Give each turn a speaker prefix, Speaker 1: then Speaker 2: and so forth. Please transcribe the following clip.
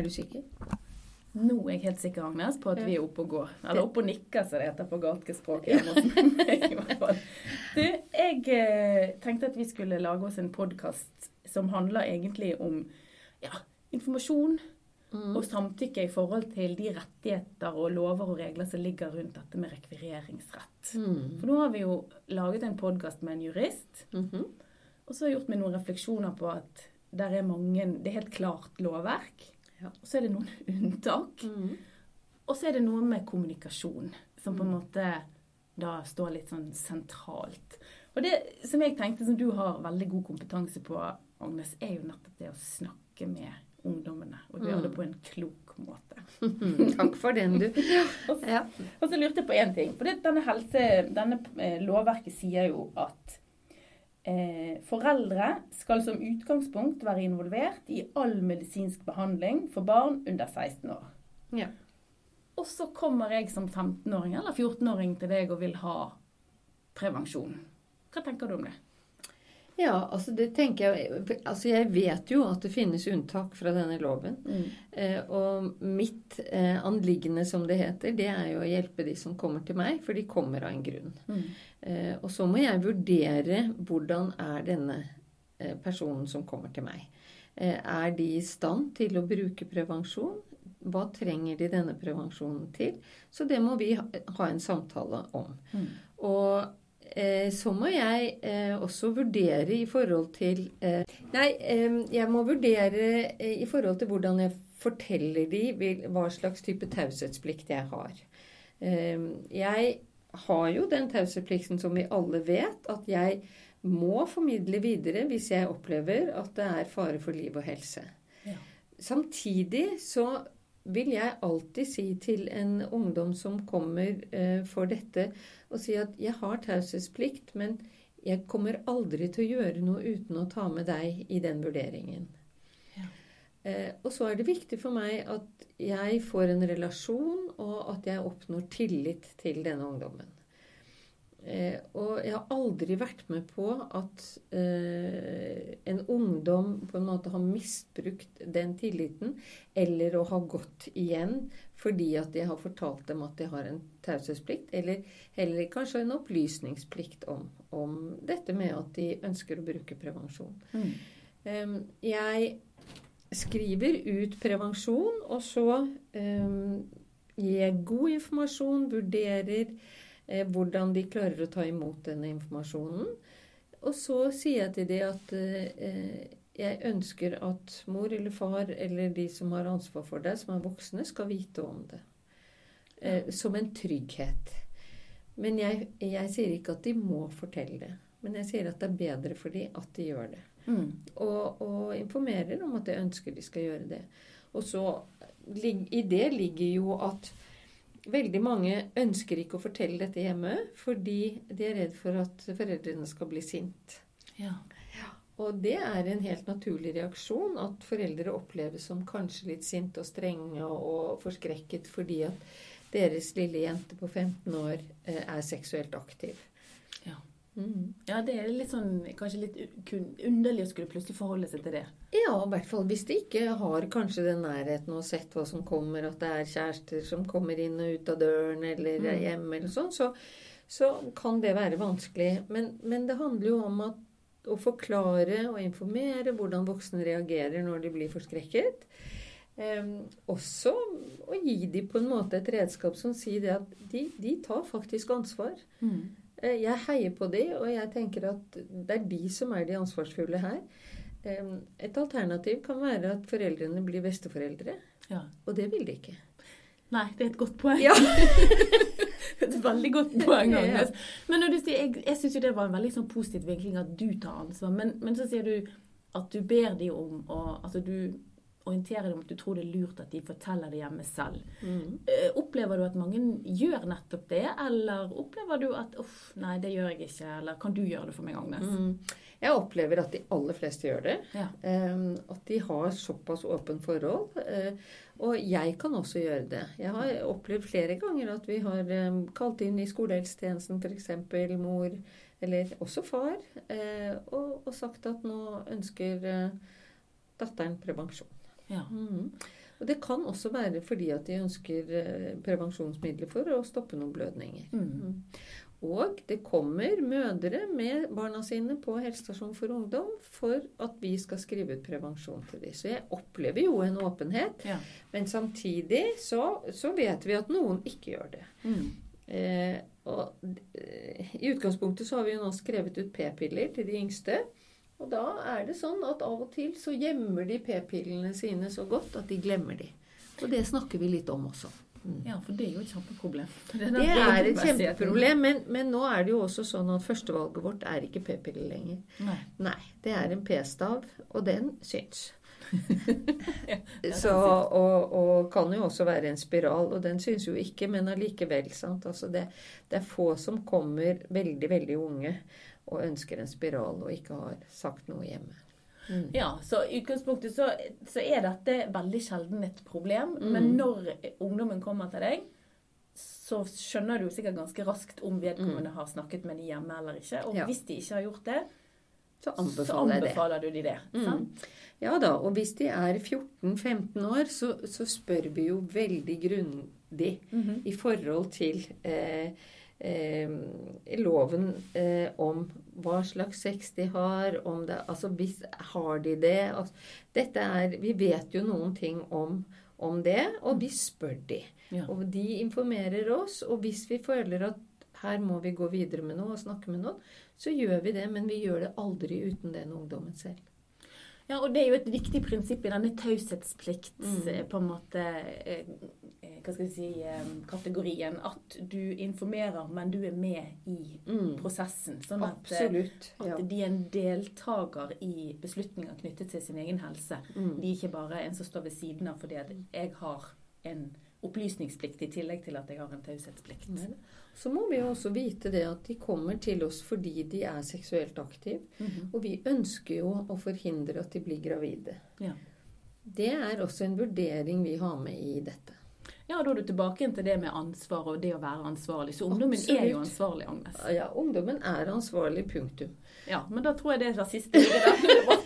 Speaker 1: Er du sikker?
Speaker 2: Nå er jeg helt sikker, Agnes, på at vi er oppe og går. Eller oppe og nikker, som det heter på gatespråket. Du, jeg eh, tenkte at vi skulle lage oss en podkast som handler egentlig om ja, informasjon
Speaker 1: Mm.
Speaker 2: og samtykke i forhold til de rettigheter og lover og regler som ligger rundt dette med rekvireringsrett.
Speaker 1: Mm.
Speaker 2: For nå har vi jo laget en podkast med en jurist,
Speaker 1: Mhm.
Speaker 2: og så har jeg gjort meg noen refleksjoner på at der er mange, det er helt klart lovverk.
Speaker 1: Ja.
Speaker 2: Og så er det noen unntak.
Speaker 1: Mm.
Speaker 2: Og så er det noe med kommunikasjon som på en måte da står litt sånn sentralt. Og det som jeg tenkte som du har veldig god kompetanse på, Agnes, er jo nettopp det å snakke med ungdommene. Og gjøre det på en klok måte.
Speaker 1: Takk for den, du.
Speaker 2: Og,
Speaker 1: Ja.
Speaker 2: og så lurte jeg på én ting. For det, denne, helse, denne eh, lovverket sier jo at eh, foreldre skal som utgangspunkt være involvert i all medisinsk behandling for barn under 16 år.
Speaker 1: Ja.
Speaker 2: Og så kommer jeg som 15-åring eller 14-åring til deg og vil ha prevensjon. Hva tenker du om det?
Speaker 1: Ja, altså det tenker jeg Altså jeg vet jo at det finnes unntak fra denne loven. Eh, og mitt eh, anliggende, som det heter, det er jo å hjelpe de som kommer til meg, for de kommer av en grunn.
Speaker 2: Mm.
Speaker 1: Eh, og så må jeg vurdere hvordan er denne eh, personen som kommer til meg. Eh, er de i stand til å bruke prevensjon? Hva trenger de denne prevensjonen til? Så det må vi ha, ha en samtale om.
Speaker 2: Mm.
Speaker 1: Og så må jeg eh, også vurdere i forhold til eh, Nei, eh, jeg må vurdere eh, i forhold til hvordan jeg forteller de hva slags type taushetsplikt jeg har. Eh, jeg har jo den taushetsplikten som vi alle vet, at jeg må formidle videre hvis jeg opplever at det er fare for liv og helse.
Speaker 2: Ja.
Speaker 1: Samtidig så vil jeg alltid si til en ungdom som kommer eh, for dette, og si at jeg har taushetsplikt, men jeg kommer aldri til å gjøre noe uten å ta med deg i den vurderingen.
Speaker 2: Ja.
Speaker 1: Eh, og så er det viktig for meg at jeg får en relasjon, og at jeg oppnår tillit til denne ungdommen. Eh, og jeg har aldri vært med på at eh, en ungdom på en måte har misbrukt den tilliten, eller å ha gått igjen fordi at jeg har fortalt dem at de har en taushetsplikt, eller heller kanskje en opplysningsplikt om, om dette med at de ønsker å bruke prevensjon.
Speaker 2: Mm.
Speaker 1: Eh, jeg skriver ut prevensjon, og så gir jeg god informasjon, vurderer eh, hvordan de klarer å ta imot denne informasjonen. Og så sier jeg til dem at eh, jeg ønsker at mor eller far eller de som har ansvar for deg, som er voksne, skal vite om det. Eh, som en trygghet. Men jeg, jeg sier ikke at de må fortelle det. Men jeg sier at det er bedre for dem at de gjør det.
Speaker 2: Mm.
Speaker 1: Og, og informerer om at jeg ønsker de skal gjøre det. Og så I det ligger jo at veldig mange ønsker ikke å fortelle dette hjemme fordi de er redd for at foreldrene skal bli sint.
Speaker 2: Ja.
Speaker 1: Og det er en helt naturlig reaksjon at foreldre oppleves som kanskje litt sinte og strenge og forskrekket fordi at deres lille jente på 15 år eh, er seksuelt aktiv.
Speaker 2: Ja.
Speaker 1: Mm.
Speaker 2: ja, det er litt sånn kanskje litt underlig å skulle plutselig forholde seg til det.
Speaker 1: Ja, i hvert fall hvis de ikke har kanskje den nærheten og sett hva som kommer, at det er kjærester som kommer inn og ut av døren eller er
Speaker 2: Mm.
Speaker 1: hjemme eller sånn, så, så kan det være vanskelig. Men, men det handler jo om at, å forklare og informere hvordan voksne reagerer når de blir forskrekket. Eh, også å gi dem på en måte et redskap som sier det at de, de tar faktisk ansvar.
Speaker 2: Mm.
Speaker 1: Eh, Jeg heier på de, og jeg tenker at det er de som er de ansvarsfulle her. Et alternativ kan være at foreldrene blir besteforeldre,
Speaker 2: Ja.
Speaker 1: og det vil de ikke.
Speaker 2: Nei, det er et godt poeng.
Speaker 1: Ja.
Speaker 2: et veldig godt poeng,
Speaker 1: Ja.
Speaker 2: Men når du sier, jeg, jeg syns jo det var en veldig sånn positiv vinkling at du tar ansvar. Men, men så sier du at du ber de om å Altså du orienterer dem om at du tror det er lurt at de forteller det hjemme selv.
Speaker 1: Mm.
Speaker 2: Eh, Opplever du at mange gjør nettopp det, eller opplever du at uff, nei, det gjør jeg ikke, eller kan du gjøre det for meg, Agnes?
Speaker 1: Mm. Jeg opplever at de aller fleste gjør det.
Speaker 2: Ja.
Speaker 1: At de har såpass åpent forhold. eh, Og jeg kan også gjøre det. Jeg har opplevd flere ganger at vi har kalt inn i skolehelsetjenesten f.eks. mor, eller også far, eh, og, sagt at nå ønsker datteren prevensjon.
Speaker 2: Ja.
Speaker 1: Mhm. Og det kan også være fordi at de ønsker eh, prevensjonsmidler for å stoppe noen blødninger.
Speaker 2: Mm.
Speaker 1: Og det kommer mødre med barna sine på helsestasjon for ungdom for at vi skal skrive ut prevensjon til dem. Så jeg opplever jo en åpenhet,
Speaker 2: Ja.
Speaker 1: men samtidig så, så vet vi at noen ikke gjør det.
Speaker 2: Mm.
Speaker 1: Eh, og eh, I utgangspunktet så har vi jo nå skrevet ut p-piller til de yngste. Og da er det sånn at av og til så gjemmer de p-pillene sine så godt at de glemmer de. Og det snakker vi litt om også. Mm.
Speaker 2: ja, for det er jo et kjempeproblem. den
Speaker 1: Det er et kjempeproblem, men, men nå er det jo også sånn at førstevalget vårt er ikke p-piller lenger.
Speaker 2: Nei.
Speaker 1: Nei, det er en p-stav, og den syns. Så, og, og kan jo også være en spiral, og den syns jo ikke, men allikevel. sant? Altså det, det er få som kommer veldig, veldig unge og ønsker en spiral og ikke har sagt noe hjemme. Mm.
Speaker 2: Ja, så i utgangspunktet så, så er dette veldig sjelden et problem.
Speaker 1: Mm.
Speaker 2: Men når ungdommen kommer til deg, så skjønner du sikkert ganske raskt om vedkommende har snakket med de hjemme eller ikke. Og
Speaker 1: Mm. Ja.
Speaker 2: hvis de ikke har gjort det,
Speaker 1: Så
Speaker 2: så
Speaker 1: anbefaler det.
Speaker 2: du de det.
Speaker 1: Mm.
Speaker 2: Sant?
Speaker 1: Ja da, og hvis de er 14-15 år, så, så spør vi jo veldig grundig
Speaker 2: Mhm.
Speaker 1: i forhold til eh, eh, loven eh, om hva slags sex de har, om det Altså hvis Har de det? Altså, dette er Vi vet jo noen ting om, om det, og vi spør de.
Speaker 2: Ja.
Speaker 1: Og de informerer oss, og hvis vi føler at her må vi gå videre med noe og snakke med noen, så gjør vi det, men vi gjør det aldri uten den ungdommen selv.
Speaker 2: Ja, og det er jo et viktig prinsipp i denne taushetsplikt,
Speaker 1: Mm.
Speaker 2: eh, på en måte eh, eh, Hva skal vi si Kategorien. At du informerer, men du er med i
Speaker 1: Mm.
Speaker 2: prosessen. Sånn at, at
Speaker 1: Ja.
Speaker 2: de er en deltaker i beslutninger knyttet til sin egen helse.
Speaker 1: Mm.
Speaker 2: De er ikke bare en som står ved siden av fordi at jeg har en opplysningsplikt i tillegg til at jeg har en taushetsplikt.
Speaker 1: Så må vi jo også vite det at de kommer til oss fordi de er seksuelt aktive.
Speaker 2: Mhm.
Speaker 1: Og vi ønsker jo å forhindre at de blir gravide.
Speaker 2: Ja.
Speaker 1: Det er også en vurdering vi har med i dette.
Speaker 2: ja, da er du tilbake til det med ansvar og det å være ansvarlig. Så ungdommen er jo ansvarlig, Agnes.
Speaker 1: Ja, ungdommen er ansvarlig, punktum.
Speaker 2: Ja, men da tror jeg det er det siste.